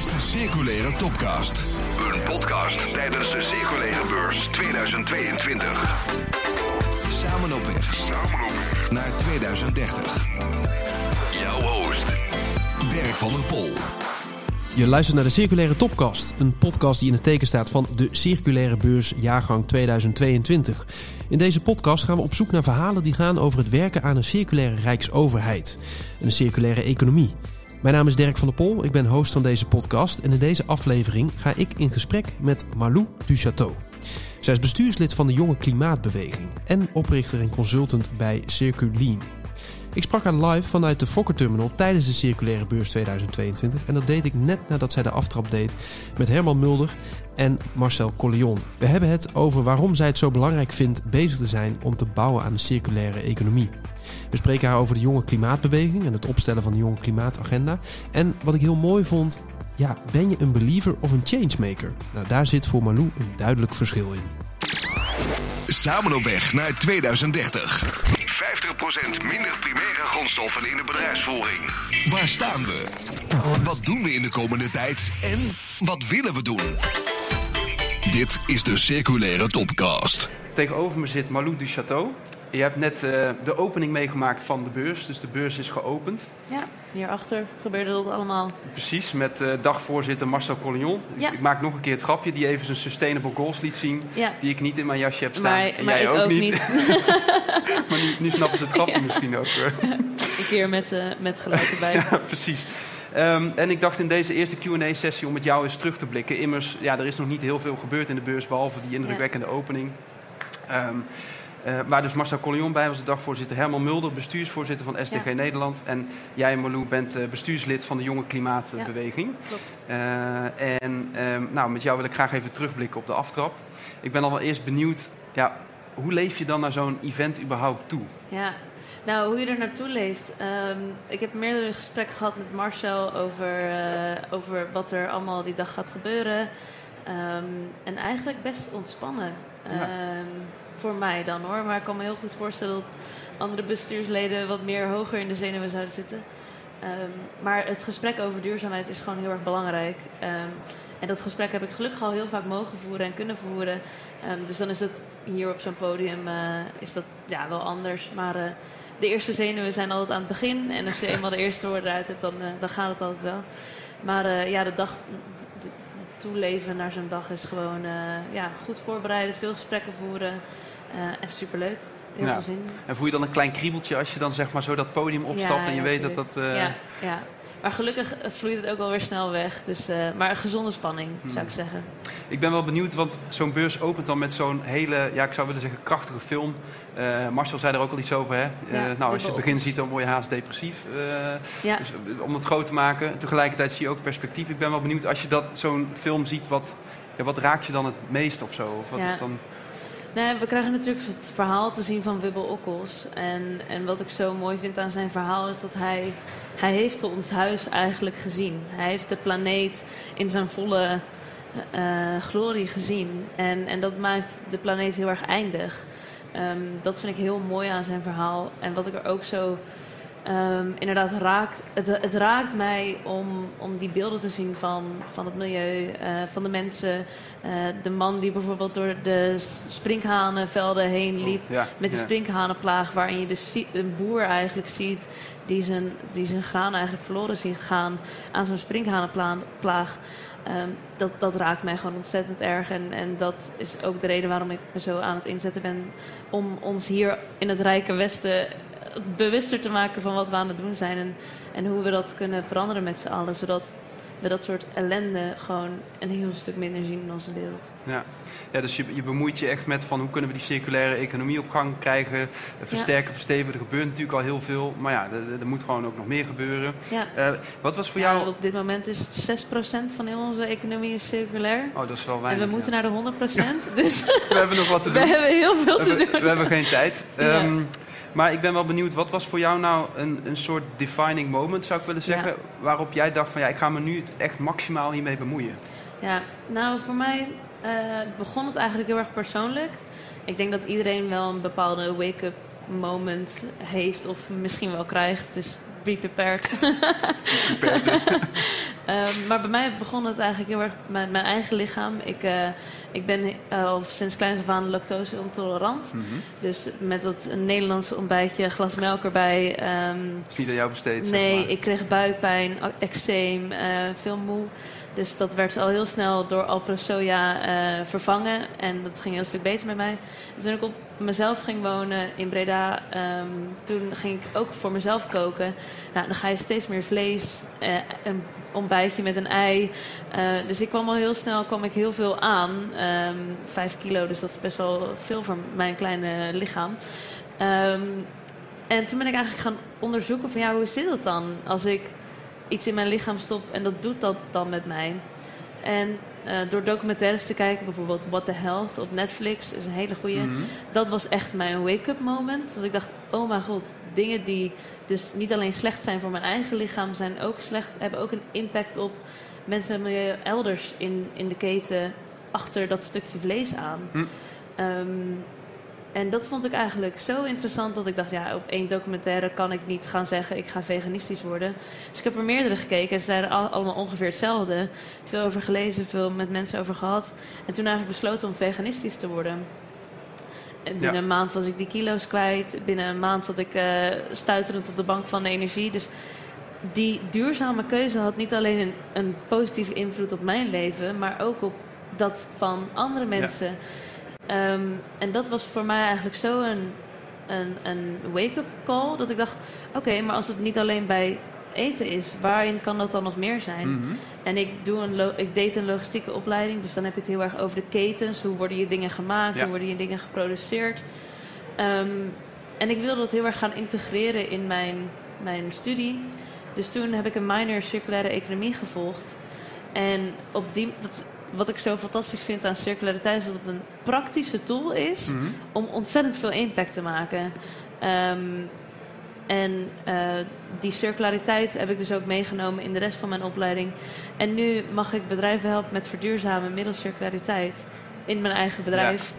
is de Circulaire Topcast. Een podcast tijdens de Circulaire Beurs 2022. Samen op weg. Samen op weg. Naar 2030. Jouw host, Dirk van der Pol. Je luistert naar de Circulaire Topcast, een podcast die in het teken staat van de Circulaire Beurs jaargang 2022. In deze podcast gaan we op zoek naar verhalen die gaan over het werken aan een circulaire rijksoverheid en een circulaire economie. Mijn naam is Dirk van der Pol, ik ben host van deze podcast en in deze aflevering ga ik in gesprek met Malou Duchateau. Zij is bestuurslid van de Jonge Klimaatbeweging en oprichter en consultant bij Circulean. Ik sprak haar live vanuit de Fokker Terminal tijdens de Circulaire Beurs 2022. En dat deed ik net nadat zij de aftrap deed met Herman Mulder en Marcel Collion. We hebben het over waarom zij het zo belangrijk vindt bezig te zijn om te bouwen aan een circulaire economie. We spreken haar over de jonge klimaatbeweging en het opstellen van de jonge klimaatagenda. En wat ik heel mooi vond, ja, ben je een believer of een changemaker? Nou, daar zit voor Malou een duidelijk verschil in. Samen op weg naar 2030. 50% minder primaire grondstoffen in de bedrijfsvoering. Waar staan we? Wat doen we in de komende tijd? En wat willen we doen? Dit is de Circulaire Topcast. Tegenover me zit Malou du Château. Je hebt net uh, de opening meegemaakt van de beurs, dus de beurs is geopend. Ja, hierachter gebeurde dat allemaal. Precies, met uh, dagvoorzitter Marcel Collignon. Ja. Ik maak nog een keer het grapje, die even zijn sustainable goals liet zien. Ja. Die ik niet in mijn jasje heb staan. Maar, en maar jij ik ook, ook niet. niet. maar nu, nu snappen ze het grapje Ja. misschien ook. een keer met, eh, met geluid erbij. Ja, precies. Ehm, en ik dacht in deze eerste Q&A-sessie om met jou eens terug te blikken. Immers, ja, er is nog niet heel veel gebeurd in de beurs, behalve die indrukwekkende opening. Ehm, eh, waar dus Marcel Collignon bij was, de dagvoorzitter. Herman Mulder, bestuursvoorzitter van SDG Ja. Nederland. En jij, Marlou, bent eh, bestuurslid van de Jonge Klimaatbeweging. Klopt. Eh, en ehm, nou, met jou wil ik graag even terugblikken op de aftrap. Ik ben al wel eerst benieuwd, ja, hoe leef je dan naar zo'n event überhaupt toe? Ja, nou hoe je er naartoe leeft. Ehm, ik heb meerdere gesprekken gehad met Marcel over, over wat er allemaal die dag gaat gebeuren. Ehm, en eigenlijk best ontspannen. Ja. Voor mij dan hoor. Maar ik kan me heel goed voorstellen dat andere bestuursleden wat meer hoger in de zenuwen zouden zitten. Ehm, maar het gesprek over duurzaamheid is gewoon heel erg belangrijk. Ehm, en dat gesprek heb ik gelukkig al heel vaak mogen voeren en kunnen voeren. Ehm, dus dan is het hier op zo'n podium eh, is dat ja, wel anders. Maar eh, de eerste zenuwen zijn altijd aan het begin. En als je eenmaal de eerste woorden eruit hebt, dan, eh, dan gaat het altijd wel. Maar ja, de dag, toeleven naar zo'n dag is gewoon eh, ja, goed voorbereiden, veel gesprekken voeren. eh, en superleuk. Heel Ja. veel zin. En voel je dan een klein kriebeltje als je dan zeg maar zo dat podium opstapt Ja, en je weet dat dat... eh, Ja, ja. Maar gelukkig eh, vloeit het ook wel weer snel weg. Dus, eh, maar een gezonde spanning, Hmm. zou ik zeggen. Ik ben wel benieuwd, want zo'n beurs opent dan met zo'n hele, ja, ik zou willen zeggen, krachtige film. Eh, Marcel zei er ook al iets over, hè? Nou, als je het begin ziet, dan word je haast depressief. Ja. dus, om het groot te maken. Tegelijkertijd zie je ook perspectief. Ik ben wel benieuwd, als je dat zo'n film ziet, wat, ja, wat raakt je dan het meest of zo? Of wat is dan... Nee, we krijgen natuurlijk het verhaal te zien van Wibbel Okkels. En, en wat ik zo mooi vind aan zijn verhaal is dat hij... Hij heeft ons huis eigenlijk gezien. Hij heeft de planeet in zijn volle eh, glorie gezien. En, en dat maakt de planeet heel erg eindig. Ehm, dat vind ik heel mooi aan zijn verhaal. En wat ik er ook zo ehm, inderdaad raakt... Het, het raakt mij om, om die beelden te zien van, van het milieu, eh, van de mensen... Eh, de man die bijvoorbeeld door de sprinkhanenvelden heen liep Ja, met de ja. sprinkhanenplaag, waarin je de zie- een boer eigenlijk ziet die zijn, die zijn graan eigenlijk verloren ziet gaan aan zo'n sprinkhanenplaag. Ehm, dat, dat raakt mij gewoon ontzettend erg. En, en dat is ook de reden waarom ik me zo aan het inzetten ben om ons hier in het Rijke Westen bewuster te maken van wat we aan het doen zijn. En, en hoe we dat kunnen veranderen met z'n allen. Zodat we dat soort ellende gewoon een heel stuk minder zien in onze wereld. Ja. ja, dus je, je bemoeit je echt met van hoe kunnen we die circulaire economie op gang krijgen, eh, versterken, verstevigen. Er gebeurt natuurlijk al heel veel, maar ja, er, moet gewoon ook nog meer gebeuren. Ja. Eh, wat was voor Ja, jou... op dit moment is 6% van heel onze economie is circulair. Oh, dat is wel En weinig. we moeten ja. naar de 100%. Dus We hebben nog wat te we doen. hebben heel veel We te doen. we hebben geen tijd. Ja. Maar ik ben wel benieuwd, wat was voor jou nou een, een soort defining moment, zou ik willen zeggen, Ja. waarop jij dacht van ja, ik ga me nu echt maximaal hiermee bemoeien. Ja, nou voor mij eh, begon het eigenlijk heel erg persoonlijk. Ik denk dat iedereen wel een bepaalde wake-up moment heeft of misschien wel krijgt. Dus be prepared. Beperkt dus. Ehm, maar bij mij begon het eigenlijk heel erg met mijn eigen lichaam. Ik, uh, ik ben al sinds kleins af aan lactose intolerant. Mhm. Dus met dat Nederlandse ontbijtje, glas melk erbij. ehm, is niet aan jou besteed. zeg nee, maar. ik kreeg buikpijn, eczeem, eh, veel moe. Dus dat werd al heel snel door Alpro Soja eh, vervangen. En dat ging heel stuk beter met mij. En toen ik op mezelf ging wonen in Breda, ehm, toen ging ik ook voor mezelf koken. Nou, dan ga je steeds meer vlees, eh, een ontbijtje met een ei. Eh, dus ik kwam al heel snel kwam ik heel veel aan. Ehm, vijf kilo, dus dat is best wel veel voor mijn kleine lichaam. Ehm, en toen ben ik eigenlijk gaan onderzoeken van ja, hoe zit het dan als ik iets in mijn lichaam stop en dat doet dat dan met mij. En eh, door documentaires te kijken, bijvoorbeeld What the Health op Netflix, is een hele goede. Mhm. Dat was echt mijn wake-up moment. Dat ik dacht, oh mijn god, dingen die dus niet alleen slecht zijn voor mijn eigen lichaam, zijn ook slecht, hebben ook een impact op mensen en milieu elders in, in de keten achter dat stukje vlees aan. Ehm, en dat vond ik eigenlijk zo interessant dat ik dacht, ja, op één documentaire kan ik niet gaan zeggen, ik ga veganistisch worden. Dus ik heb er meerdere gekeken en ze zeiden al- allemaal ongeveer hetzelfde. Veel over gelezen, veel met mensen over gehad. En toen eigenlijk besloten om veganistisch te worden. En binnen Ja. een maand was ik die kilo's kwijt. Binnen een maand zat ik eh, stuiterend op de bank van de energie. Dus die duurzame keuze had niet alleen een, een positieve invloed op mijn leven, maar ook op dat van andere mensen. Ehm, en dat was voor mij eigenlijk zo een, een, een wake-up call. Dat ik dacht, oké, maar als het niet alleen bij eten is, waarin kan dat dan nog meer zijn? Mhm. En ik, doe een ik deed een logistieke opleiding, dus dan heb je het heel erg over de ketens. Hoe worden je dingen gemaakt? Ja. Hoe worden je dingen geproduceerd? Ehm, en ik wilde dat heel erg gaan integreren in mijn, mijn studie. Dus toen heb ik een minor circulaire economie gevolgd. En op die, dat, wat ik zo fantastisch vind aan circulariteit is dat het een praktische tool is Mhm. om ontzettend veel impact te maken. Ehm, en eh, die circulariteit heb ik dus ook meegenomen in de rest van mijn opleiding. En nu mag ik bedrijven helpen met verduurzamen middels circulariteit in mijn eigen bedrijf.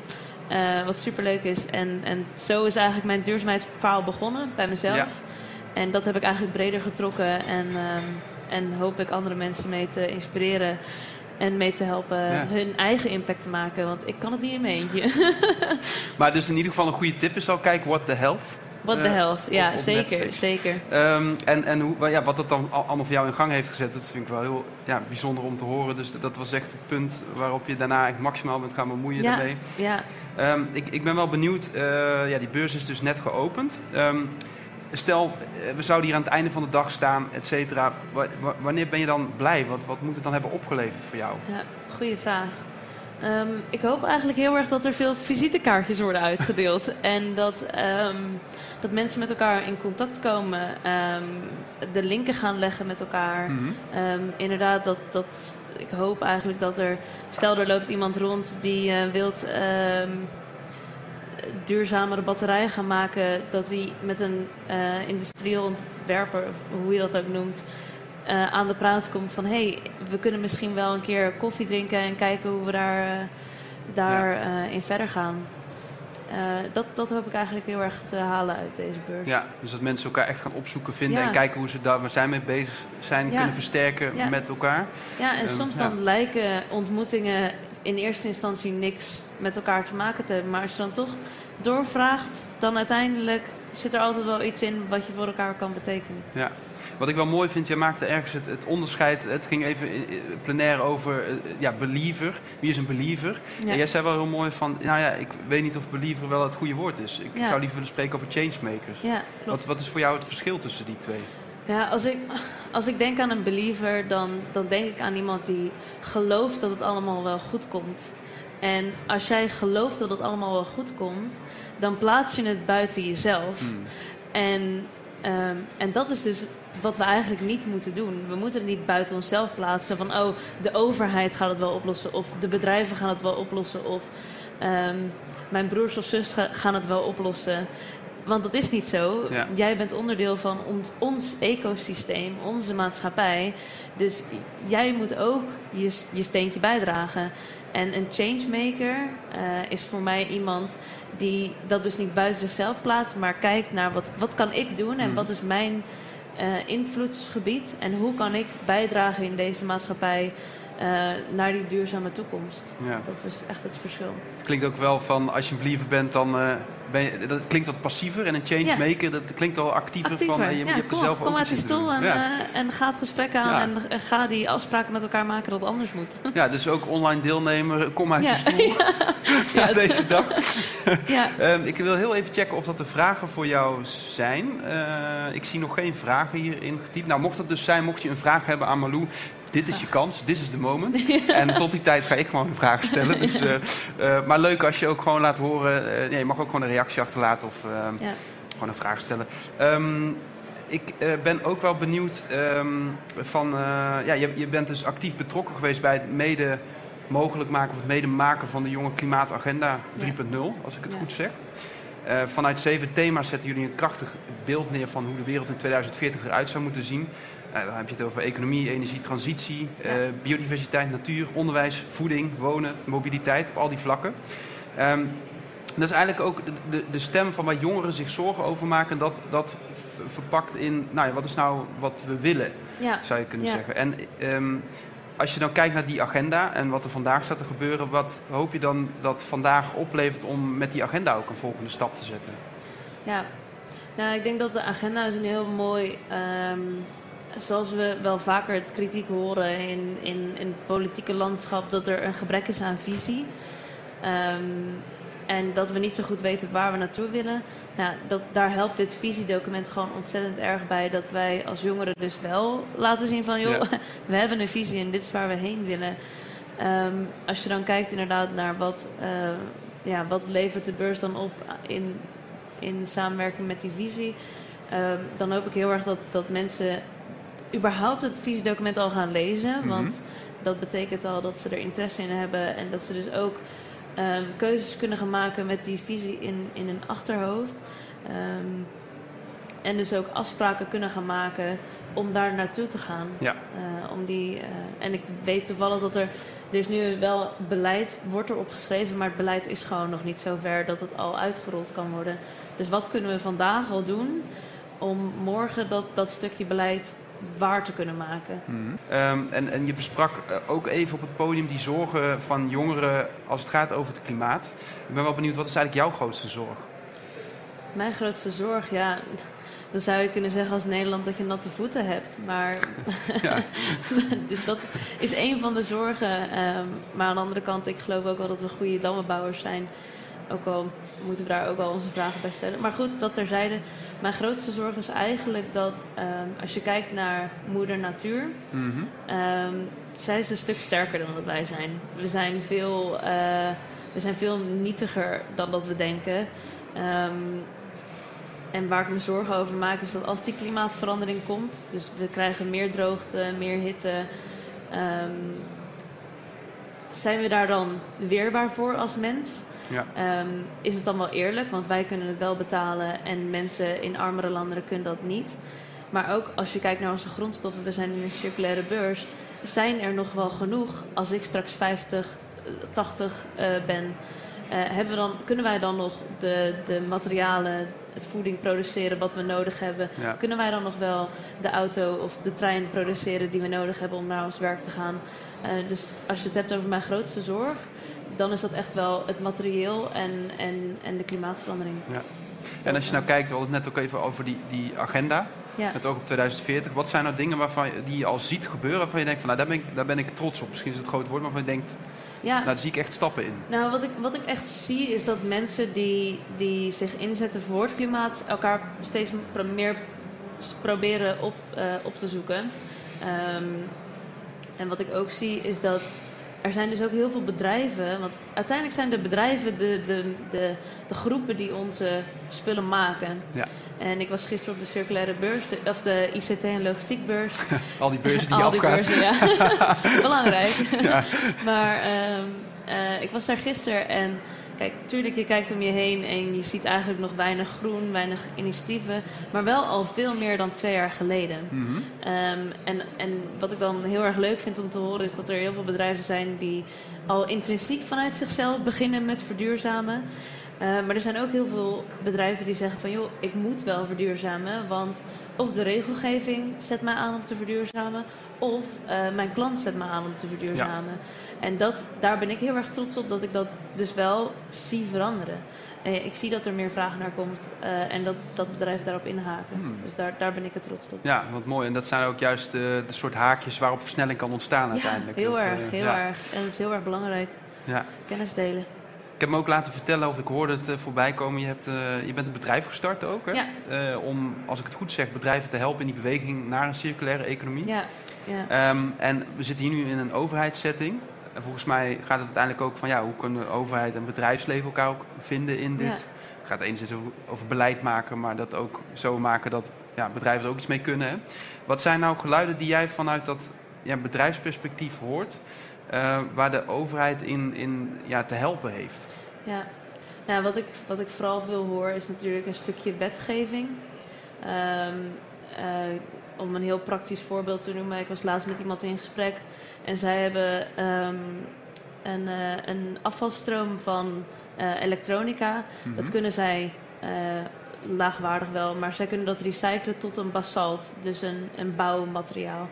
Eh, wat superleuk is. En, en zo is eigenlijk mijn duurzaamheidsverhaal begonnen bij mezelf. Ja. En dat heb ik eigenlijk breder getrokken. En, ehm, en hoop ik andere mensen mee te inspireren. En mee te helpen Ja. hun eigen impact te maken. Want ik kan het niet in mijn eentje. Maar dus in ieder geval een goede tip is al kijken What the Health. What the Eh, health. Ja, op- op zeker. Netflix. Zeker. Ehm, en en hoe, ja, wat dat dan al- allemaal voor jou in gang heeft gezet, dat vind ik wel heel ja, bijzonder om te horen. Dus dat was echt het punt waarop je daarna eigenlijk maximaal bent gaan bemoeien Ja. daarmee. Ja. Ehm, ik, ik ben wel benieuwd, eh, ja, die beurs is dus net geopend. Ehm, stel, eh, we zouden hier aan het einde van de dag staan, et cetera. Wa- wa- wanneer ben je dan blij? Wat, wat moet het dan hebben opgeleverd voor jou? Ja, goede vraag. Ehm, ik hoop eigenlijk heel erg dat er veel visitekaartjes worden uitgedeeld. en dat, ehm, dat mensen met elkaar in contact komen. ehm, de linken gaan leggen met elkaar. Mhm. Inderdaad, dat, dat, ik hoop eigenlijk dat er... Stel, er loopt iemand rond die eh wilt duurzamere batterijen gaan maken... dat hij met een eh, industrieel ontwerper, of hoe je dat ook noemt... eh, aan de praat komt van... hé, hey, we kunnen misschien wel een keer koffie drinken... en kijken hoe we daar, eh, daar in verder gaan. Dat, dat hoop ik eigenlijk heel erg te halen uit deze beurs. Ja, dus dat mensen elkaar echt gaan opzoeken, vinden Ja. en kijken hoe ze daar waar zij mee bezig zijn, Ja. kunnen versterken met elkaar. Ja, en Ehm, soms dan lijken ontmoetingen in eerste instantie niks met elkaar te maken te hebben. Maar als je dan toch doorvraagt, dan uiteindelijk zit er altijd wel iets in wat je voor elkaar kan betekenen. Ja. Wat ik wel mooi vind, jij maakte ergens het, het onderscheid. Het ging even in- in- plenair over eh, ja, believer. Wie is een believer? Ja. En jij zei wel heel mooi van, nou ja, ik weet niet of believer wel het goede woord is. Ik Ja. zou liever willen spreken over changemakers. Ja, klopt. Wat, wat is voor jou het verschil tussen die twee? Ja, als ik, als ik denk aan een believer, dan, dan denk ik aan iemand die gelooft dat het allemaal wel goed komt. En als jij gelooft dat het allemaal wel goed komt, dan plaats je het buiten jezelf. Hmm. En, ehm, en dat is dus wat we eigenlijk niet moeten doen. We moeten het niet buiten onszelf plaatsen van, oh, de overheid gaat het wel oplossen, of de bedrijven gaan het wel oplossen, of ehm, mijn broers of zus ga- gaan het wel oplossen. Want dat is niet zo. Ja. Jij bent onderdeel van ons, ons ecosysteem, onze maatschappij. Dus jij moet ook je, je steentje bijdragen. En een changemaker eh, is voor mij iemand die dat dus niet buiten zichzelf plaatst, maar kijkt naar wat, wat kan ik doen en Mhm. wat is mijn uh, invloedsgebied en hoe kan ik bijdragen in deze maatschappij naar die duurzame toekomst. Ja. Dat is echt het verschil. Het klinkt ook wel van als je een believer bent, dan uh, ben je, dat klinkt wat passiever. En een change maker, dat klinkt al actiever. actiever. Van, je, ja, je kom, er zelf kom uit die stoel en, en ga het gesprek aan en ga die afspraken met elkaar maken dat het anders moet. Ja, dus ook online deelnemer, kom uit je stoel ja. deze dag. ja. um, ik wil heel even checken of dat de vragen voor jou zijn. Uh, ik zie nog geen vragen hierin getypt. Nou, mocht dat dus zijn, mocht je een vraag hebben aan Malou, dit is je kans, dit is de moment. En tot die tijd ga ik gewoon een vraag stellen. Dus, uh, uh, maar leuk als je ook gewoon laat horen. Nee, je mag ook gewoon een reactie achterlaten of ja. gewoon een vraag stellen. Um, ik ben ook wel benieuwd um, van... ja, je, je, bent dus actief betrokken geweest bij het mede mogelijk maken... of het mede maken van de jonge klimaatagenda 3.0, als ik het goed zeg. vanuit zeven thema's zetten jullie een krachtig beeld neer... van hoe de wereld in 2040 eruit zou moeten zien... Nou, dan heb je het over economie, energie, transitie, ja. uh, biodiversiteit, natuur, onderwijs, voeding, wonen, mobiliteit, op al die vlakken. Um, dat is eigenlijk ook de, de, stem van waar jongeren zich zorgen over maken. Dat, dat verpakt in, nou ja, wat is nou wat we willen, ja. zou je kunnen ja. zeggen. En um, als je dan kijkt naar die agenda en wat er vandaag staat te gebeuren, wat hoop je dan dat vandaag oplevert om met die agenda ook een volgende stap te zetten? Ja, nou, ik denk dat de agenda is een heel mooi um, zoals we wel vaker het kritiek horen in, in, in het politieke landschap, dat er een gebrek is aan visie. Um, en dat we niet zo goed weten waar we naartoe willen. Nou, dat, daar helpt dit visiedocument gewoon ontzettend erg bij. Dat wij als jongeren dus wel laten zien van... joh, we hebben een visie en dit is waar we heen willen. Um, als je dan kijkt inderdaad naar wat, uh, ja, wat levert de beurs dan op in, in samenwerking met die visie... Um, dan hoop ik heel erg dat, dat mensen überhaupt het visiedocument al gaan lezen. Mhm. Want dat betekent al dat ze er interesse in hebben. En dat ze dus ook um, keuzes kunnen gaan maken met die visie in, in hun achterhoofd. Um, en dus ook afspraken kunnen gaan maken om daar naartoe te gaan. Ja. Uh, om die, uh, en ik weet toevallig dat er. Er is nu wel beleid, wordt er opgeschreven, maar het beleid is gewoon nog niet zo ver dat het al uitgerold kan worden. Dus wat kunnen we vandaag al doen om morgen dat, dat stukje beleid waar te kunnen maken. Mm um, en, en je besprak eh, ook even op het podium die zorgen van jongeren als het gaat over het klimaat. Ik ben wel benieuwd, wat is eigenlijk jouw grootste zorg? Mijn grootste zorg, ja, dan zou je kunnen zeggen als Nederland dat je natte voeten hebt. Maar ja. dus dat is een van de zorgen. Um, maar aan de andere kant, ik geloof ook wel dat we goede dammenbouwers zijn. Ook al moeten we daar ook al onze vragen bij stellen. Maar goed, dat terzijde. Mijn grootste zorg is eigenlijk dat um, als je kijkt naar moeder natuur, mm -hmm. um, zij is een stuk sterker dan dat wij zijn. We zijn veel, uh, we zijn veel nietiger dan dat we denken. Um, en waar ik me zorgen over maak is dat als die klimaatverandering komt, dus we krijgen meer droogte, meer hitte, zijn we daar dan weerbaar voor als mens? Ja. Um, is het dan wel eerlijk? Want wij kunnen het wel betalen en mensen in armere landen kunnen dat niet. Maar ook als je kijkt naar onze grondstoffen, we zijn in een circulaire beurs, zijn er nog wel genoeg als ik straks 50, 80 uh, ben. Uh, hebben we dan, kunnen wij dan nog de, de materialen, het voeding produceren wat we nodig hebben? Ja. Kunnen wij dan nog wel de auto of de trein produceren die we nodig hebben om naar ons werk te gaan? Uh, dus als je het hebt over mijn grootste zorg, dan is dat echt wel het materieel en, en, en de klimaatverandering. Ja. En als je nou kijkt, we hadden het net ook even over die, die agenda. Ja. Met ook op 2040. Wat zijn nou dingen waarvan je, die je al ziet gebeuren waarvan je denkt van nou daar ben ik, daar ben ik trots op. Misschien is het groot woord, maar waarvan je denkt, ja. nou daar zie ik echt stappen in. Nou, wat ik, wat ik echt zie is dat mensen die, die zich inzetten voor het klimaat elkaar steeds meer proberen op, uh, op te zoeken. Um, en wat ik ook zie is dat er zijn dus ook heel veel bedrijven. Want uiteindelijk zijn de bedrijven de, de, de, de groepen die onze spullen maken. Ja. En ik was gisteren op de circulaire beurs, de, of de ICT en logistiekbeurs. Al die beurzen die Al die beurzen, ja. Belangrijk. Ja. maar um, uh, ik was daar gisteren en Kijk, tuurlijk, je kijkt om je heen en je ziet eigenlijk nog weinig groen, weinig initiatieven. Maar wel al veel meer dan twee jaar geleden. Mm -hmm. um, en, en wat ik dan heel erg leuk vind om te horen, is dat er heel veel bedrijven zijn die al intrinsiek vanuit zichzelf beginnen met verduurzamen. Eh, maar er zijn ook heel veel bedrijven die zeggen van joh, ik moet wel verduurzamen. Want of de regelgeving zet mij aan om te verduurzamen, of uh, mijn klant zet me aan om te verduurzamen. Ja. En dat, daar ben ik heel erg trots op dat ik dat dus wel zie veranderen. Uh, ik zie dat er meer vraag naar komt uh, en dat, dat bedrijven daarop inhaken. Hmm. Dus daar, daar ben ik het trots op. Ja, wat mooi. En dat zijn ook juist de, de soort haakjes waarop versnelling kan ontstaan uiteindelijk. heel dat, erg, heel ja. erg. En dat is heel erg belangrijk. Ja. Kennis delen. Ik heb me ook laten vertellen, of ik hoorde het uh, voorbij komen, je, hebt, uh, je bent een bedrijf gestart ook. Hè? Ja. Uh, om, als ik het goed zeg, bedrijven te helpen in die beweging naar een circulaire economie. Ja. ja. Um, en we zitten hier nu in een overheidssetting. En volgens mij gaat het uiteindelijk ook van ja, hoe kunnen overheid en bedrijfsleven elkaar ook vinden in dit. Ja. Het gaat enerzijds over, over beleid maken, maar dat ook zo maken dat ja, bedrijven er ook iets mee kunnen. Hè? Wat zijn nou geluiden die jij vanuit dat ja, bedrijfsperspectief hoort? Uh, waar de overheid in, in ja, te helpen heeft. Ja, nou, wat, ik, wat ik vooral veel hoor is natuurlijk een stukje wetgeving. Um, uh, om een heel praktisch voorbeeld te noemen, ik was laatst met iemand in gesprek en zij hebben um, een, uh, een afvalstroom van elektronica. Mm -hmm. Dat kunnen zij laagwaardig wel, maar zij kunnen dat recyclen tot een basalt, dus een, een bouwmateriaal.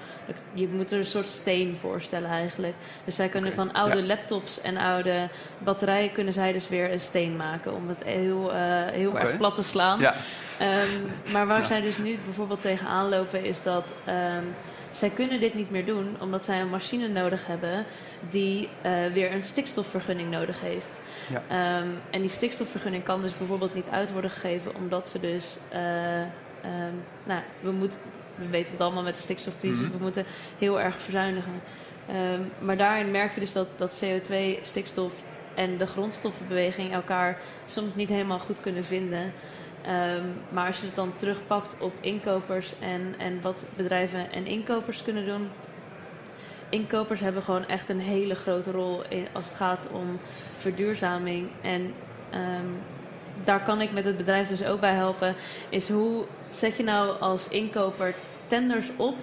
Je moet er een soort steen voorstellen eigenlijk. Dus zij kunnen okay. van oude ja. laptops en oude batterijen kunnen zij dus weer een steen maken om het heel, uh, heel okay. erg plat te slaan. Ja. Um, maar waar ja. zij dus nu bijvoorbeeld tegenaan lopen is dat um, zij kunnen dit niet meer doen omdat zij een machine nodig hebben die uh, weer een stikstofvergunning nodig heeft. Ja. Um, en die stikstofvergunning kan dus bijvoorbeeld niet uit worden gegeven omdat ze dus, uh, nou, we, moet, we weten het allemaal met de stikstofcrisis, Mhm. we moeten heel erg verzuinigen. Maar daarin merk je dus dat, dat CO2, stikstof en de grondstoffenbeweging elkaar soms niet helemaal goed kunnen vinden. Um, maar als je het dan terugpakt op inkopers en, en wat bedrijven en inkopers kunnen doen. Inkopers hebben gewoon echt een hele grote rol in, als het gaat om verduurzaming. En um, daar kan ik met het bedrijf dus ook bij helpen. Is hoe zet je nou als inkoper tenders op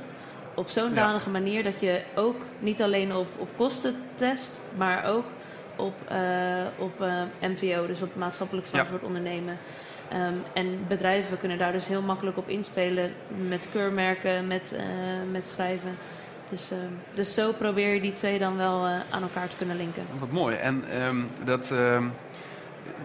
op zo'n danige ja. manier dat je ook niet alleen op, op kosten test, maar ook op, uh, op uh, MVO, dus op maatschappelijk verantwoord ja. ondernemen. Um, en bedrijven kunnen daar dus heel makkelijk op inspelen met keurmerken, met, uh, met schrijven. Dus, uh, dus zo probeer je die twee dan wel uh, aan elkaar te kunnen linken. Wat mooi. En um, dat,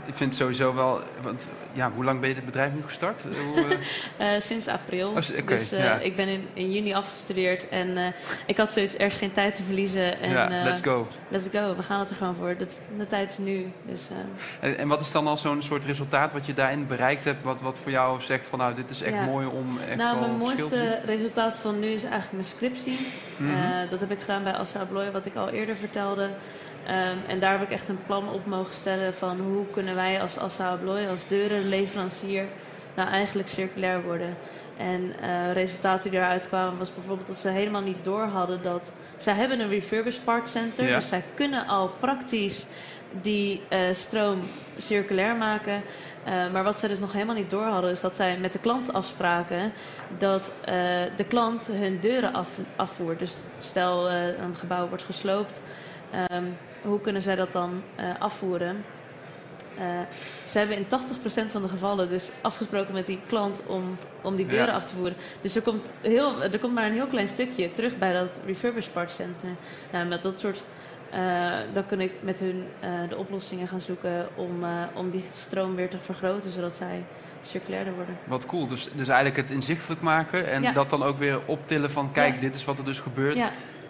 ik vind sowieso wel. Want ja, hoe lang ben je dit bedrijf nu gestart? Hoe, uh, sinds april. Oh, okay, dus ja. ik ben in, in, juni afgestudeerd en ik had zoiets erg geen tijd te verliezen. En, ja, let's go. Let's go, we gaan het er gewoon voor. De, de tijd is nu. Dus, en, en, wat is dan al zo'n soort resultaat wat je daarin bereikt hebt? Wat, wat voor jou zegt van nou, dit is echt ja. mooi om echt Nou, mijn mooiste resultaat van nu is eigenlijk mijn scriptie. Mm Mhm. -hmm. dat heb ik gedaan bij Assa Abloy, wat ik al eerder vertelde. Um, en daar heb ik echt een plan op mogen stellen van hoe kunnen wij als Assa Abloy, als deurenleverancier, nou eigenlijk circulair worden. En uh, resultaten die eruit kwamen was bijvoorbeeld dat ze helemaal niet door hadden dat... Zij hebben een refurbished park center, Ja. dus zij kunnen al praktisch die uh, stroom circulair maken. Uh, maar wat zij dus nog helemaal niet door hadden, is dat zij met de klant afspraken dat uh, de klant hun deuren af, afvoert. Dus stel een gebouw wordt gesloopt, um, hoe kunnen zij dat dan afvoeren? ze hebben in 80% van de gevallen dus afgesproken met die klant om, om die deuren Ja. af te voeren. Dus er komt, heel, er komt maar een heel klein stukje terug bij dat refurbished park center. Nou, met dat soort uh, dan kun ik met hun de oplossingen gaan zoeken om, om die stroom weer te vergroten, zodat zij circulairder worden. Wat cool. Dus, dus eigenlijk het inzichtelijk maken en Ja. dat dan ook weer optillen van kijk, Ja. dit is wat er dus gebeurt.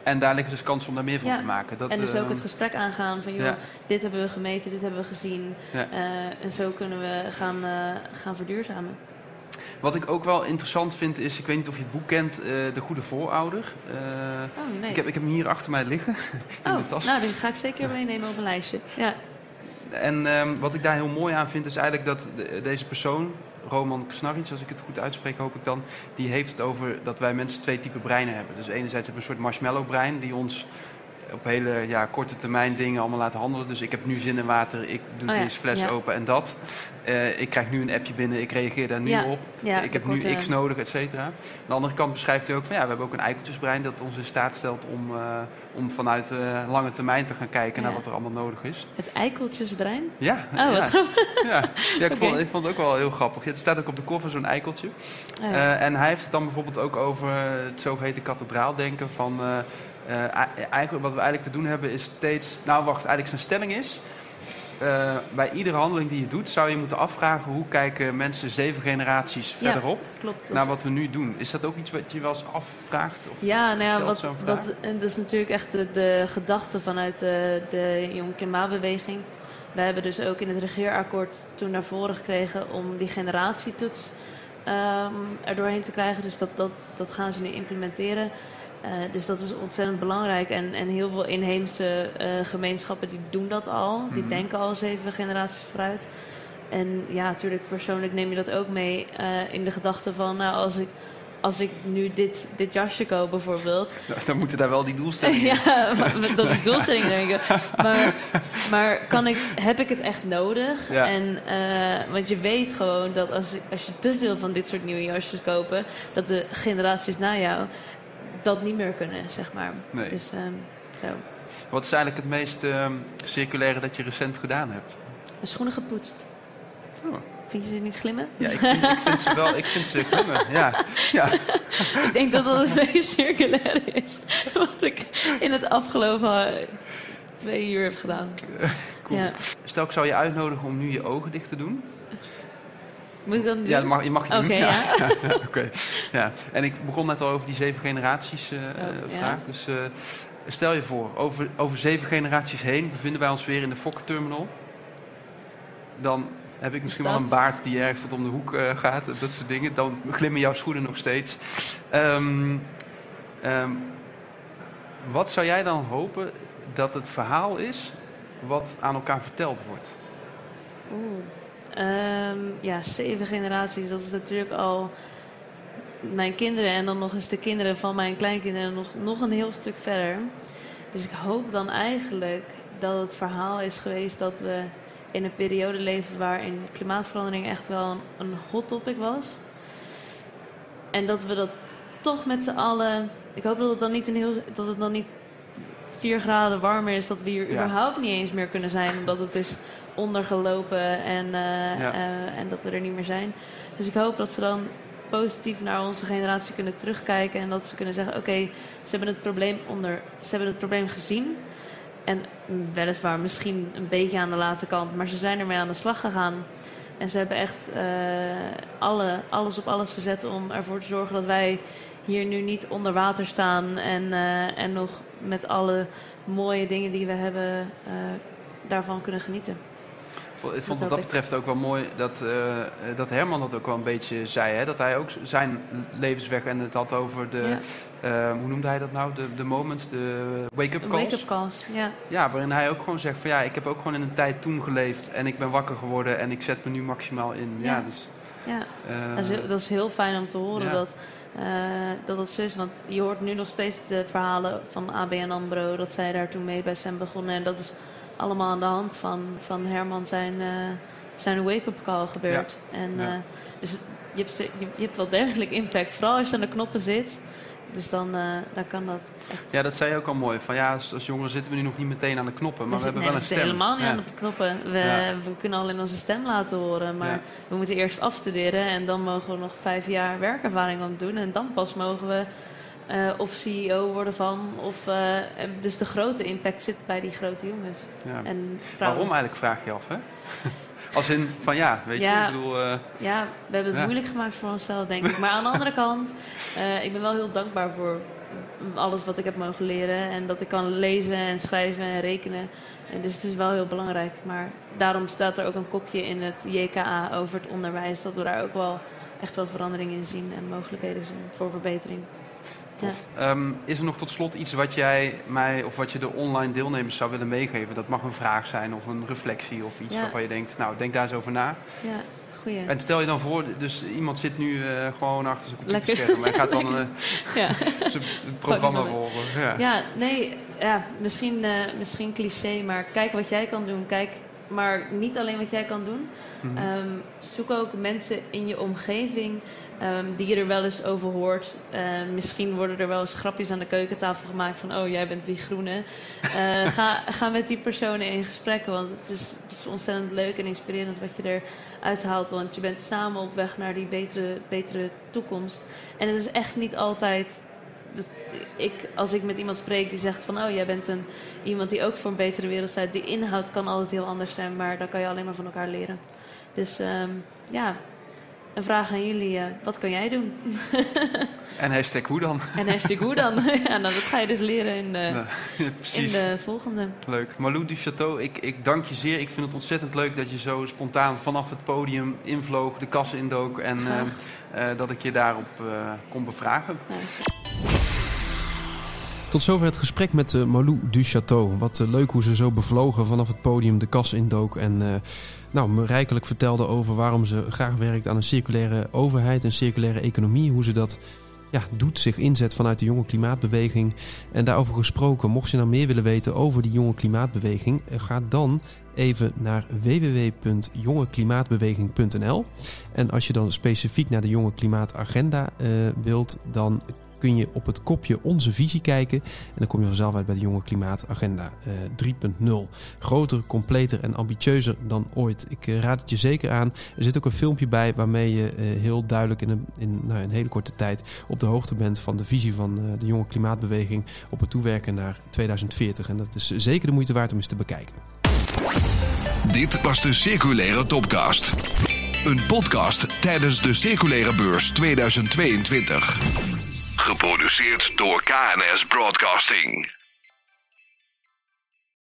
En daar ligt dus kans om daar meer van Ja. te maken. Dat, en dus ook ehm, het gesprek aangaan van joh, ja. dit hebben we gemeten, dit hebben we gezien. Ja. Uh, en zo kunnen we gaan, uh, gaan verduurzamen. Wat ik ook wel interessant vind is, ik weet niet of je het boek kent, uh, De Goede Voorouder. Oh nee. ik, heb, ik heb hem hier achter mij liggen in oh, de tas. nou, die ga ik zeker meenemen op een lijstje. Ja, En um, wat ik daar heel mooi aan vind is eigenlijk dat de, deze persoon, Roman Knarric, als ik het goed uitspreek, hoop ik dan, die heeft het over dat wij mensen twee typen breinen hebben. Dus enerzijds hebben we een soort marshmallow brein die ons op hele ja, korte termijn dingen allemaal laten handelen. Dus ik heb nu zin in water, ik doe Oh ja, deze fles ja. open en dat. Eh, ik krijg nu een appje binnen, ik reageer daar nu op. ik heb nu X nodig, et cetera. Aan de andere kant beschrijft hij ook van ja, we hebben ook een eikeltjesbrein dat ons in staat stelt om, eh, om vanuit eh, lange termijn te gaan kijken naar wat er allemaal nodig is. Het eikeltjesbrein? Ja, Oh, wat grappig. ja. ja ik, vond, Oké. ik vond het ook wel heel grappig. Het staat ook op de koffer, zo'n eikeltje. Oh, en hij heeft het dan bijvoorbeeld ook over het zogeheten kathedraaldenken. Van, eigenlijk, wat we eigenlijk te doen hebben is steeds... Nou wacht, eigenlijk zijn stelling is... eh, bij iedere handeling die je doet zou je moeten afvragen... hoe kijken mensen zeven generaties Ja, verderop Klopt. dat naar wat we nu doen. Is dat ook iets wat je wel eens afvraagt? Of Ja, nou ja, wat, en dat is natuurlijk echt de, de gedachte vanuit de, de Jong Klimaatbeweging. Wij hebben dus ook in het regeerakkoord toen naar voren gekregen om die generatietoets ehm er doorheen te krijgen. Dus dat, dat, dat gaan ze nu implementeren. Eh, dus dat is ontzettend belangrijk. En, en heel veel inheemse eh, gemeenschappen die doen dat al. Die Mhm. denken al zeven generaties vooruit. En ja, natuurlijk persoonlijk neem je dat ook mee eh, in de gedachte van... Nou, als ik, als ik nu dit, dit jasje koop bijvoorbeeld... Dan moeten daar wel die doelstellingen ja, dat ik doelstelling denken. Maar, maar kan ik, heb ik het echt nodig? Ja. En, want je weet gewoon dat als, als je te veel van dit soort nieuwe jasjes kopen... dat de generaties na jou dat niet meer kunnen, zeg maar. Nee. Dus ehm, zo. Wat is eigenlijk het meest ehm, circulaire dat je recent gedaan hebt? Mijn schoenen gepoetst. Oh. Vind je ze niet glimmen? Ja, ik vind, ik vind ze wel... Ik vind ze glimmen. Ja, ja. Ik denk dat dat het meest circulaire is wat ik in het afgelopen twee uur heb gedaan. Cool. Ja. Stel, ik zou je uitnodigen om nu je ogen dicht te doen. Moet ik dat doen? Ja, dat mag, je mag je Oké, doen. ja. ja, oké. ja. En ik begon net al over die zeven generaties eh, Oh, vraag. Dus eh, stel je voor, over, over zeven generaties heen bevinden wij ons weer in de Fokker-terminal. Dan heb ik misschien wel een baard die ergens tot om de hoek eh, gaat. en Dat soort dingen. Dan glimmen jouw schoenen nog steeds. Ehm, ehm, wat zou jij dan hopen dat het verhaal is wat aan elkaar verteld wordt? Oeh. Ehm, ja, zeven generaties, dat is natuurlijk al mijn kinderen en dan nog eens de kinderen van mijn kleinkinderen nog, nog een heel stuk verder. Dus ik hoop dan eigenlijk dat het verhaal is geweest dat we in een periode leven waarin klimaatverandering echt wel een, een hot topic was. En dat we dat toch met z'n allen. Ik hoop dat het dan niet een heel. dat het dan niet 4 graden warmer is, dat we hier Ja. überhaupt niet eens meer kunnen zijn, omdat het is ondergelopen en, eh, Ja. eh, en dat we er niet meer zijn. Dus ik hoop dat ze dan positief naar onze generatie kunnen terugkijken en dat ze kunnen zeggen: oké, ze hebben het probleem onder, ze hebben het probleem gezien. En weliswaar misschien een beetje aan de late kant, maar ze zijn ermee aan de slag gegaan. En ze hebben echt eh, alle, alles op alles gezet om ervoor te zorgen dat wij hier nu niet onder water staan. En, eh, en nog met alle mooie dingen die we hebben eh, daarvan kunnen genieten. Ik vond- wat dat betreft ook wel mooi dat, eh, dat Herman dat ook wel een beetje zei. Hè? Dat hij ook zijn levensweg en het had over de, Ja. hoe noemde hij dat nou? De, de moments, de wake-up calls. wake-up calls, ja. Ja, waarin hij ook gewoon zegt van ja, ik heb ook gewoon in een tijd toen geleefd en ik ben wakker geworden en ik zet me nu maximaal in. Ja, Ja. dus, ja. Dat is, heel, dat is heel fijn om te horen Ja. dat, eh, dat dat zo is. Want je hoort nu nog steeds de verhalen van ABN AMRO... dat zij daar toen mee bij zijn begonnen. En dat is allemaal aan de hand van, van Herman zijn, eh, zijn wake-up call gebeurd. En, Ja. eh, dus je hebt, je, je hebt wel degelijk impact. Vooral als je aan de knoppen zit. Dus dan, eh, dan kan dat echt... ja, dat zei je ook al mooi. Van ja, als, als jongeren zitten we nu nog niet meteen aan de knoppen, maar we, zitten- hebben wel een we stem. zitten helemaal niet Ja. aan de knoppen. We, Ja. we kunnen alleen onze stem laten horen. Maar Ja. we moeten eerst afstuderen en dan mogen we nog vijf jaar werkervaring aan doen. En dan pas mogen we eh, of CEO worden van. Of, eh, dus de grote impact zit bij die grote jongens. Ja. En. Waarom eigenlijk, vraag je af, hè? Als in van ja, weet Ja. je, ik bedoel... eh, Ja, we hebben het Ja. moeilijk gemaakt voor onszelf, denk ik. Maar aan de andere kant, eh, ik ben wel heel dankbaar voor alles wat ik heb mogen leren. En dat ik kan lezen en schrijven en rekenen. En dus het is wel heel belangrijk. Maar daarom staat er ook een kopje in het JKA over het onderwijs. Dat we daar ook wel echt wel verandering in zien en mogelijkheden zien voor verbetering. Ja. Ehm, is er nog tot slot iets wat jij mij of wat je de online deelnemers zou willen meegeven? Dat mag een vraag zijn of een reflectie of iets Ja. waarvan je denkt, nou denk daar eens over na. Ja, goeie. En stel je dan voor, dus iemand zit nu eh, gewoon achter zijn computerscherm en gaat dan eh, Ja. het programma volgen. Ja. Ja, nee, ja, misschien, uh, misschien cliché, maar kijk wat jij kan doen. Kijk maar niet alleen wat jij kan doen. Mhm. Ehm, zoek ook mensen in je omgeving um, die je er wel eens over hoort. Ehm, misschien worden er wel eens grapjes aan de keukentafel gemaakt van... oh, jij bent die groene. Uh, ga, met die personen in gesprek, want het is, het is ontzettend leuk en inspirerend wat je eruit haalt. Want je bent samen op weg naar die betere, betere toekomst. En het is echt niet altijd ik, als ik met iemand spreek die zegt van... oh, jij bent een, iemand die ook voor een betere wereld staat... die inhoud kan altijd heel anders zijn... maar dan kan je alleen maar van elkaar leren. Dus um, ja, een vraag aan jullie. Uh, wat kan jij doen? en hashtag hoe dan? en hashtag hoe dan? ja, nou, dat ga je dus leren in de, in de volgende. Leuk. Malou du Chateau, ik, ik dank je zeer. Ik vind het ontzettend leuk dat je zo spontaan vanaf het podium invloog... de kassen indook en uh, uh, dat ik je daarop kon bevragen. Tot zover het gesprek met uh, Malou du Château. Wat uh, leuk hoe ze zo bevlogen vanaf het podium de kas indook. En uh, nou, me rijkelijk vertelde over waarom ze graag werkt aan een circulaire overheid, een circulaire economie. Hoe ze dat ja, doet, zich inzet vanuit de jonge klimaatbeweging. En daarover gesproken, mocht je nou meer willen weten over die jonge klimaatbeweging, ga dan even naar www.jongeklimaatbeweging.nl. En als je dan specifiek naar de jonge klimaatagenda uh, wilt, dan kun je op het kopje Onze Visie kijken. En dan kom je vanzelf uit bij de Jonge Klimaatagenda uh, 3.0. Groter, completer en ambitieuzer dan ooit. Ik uh, raad het je zeker aan. Er zit ook een filmpje bij waarmee je uh, heel duidelijk in, een, in nou, een hele korte tijd op de hoogte bent van de visie van de Jonge Klimaatbeweging op het toewerken naar 2040. En dat is zeker de moeite waard om eens te bekijken. Dit was de Circulaire Topcast. Een podcast tijdens de Circulaire Beurs 2022. Geproduceerd door KNS Broadcasting.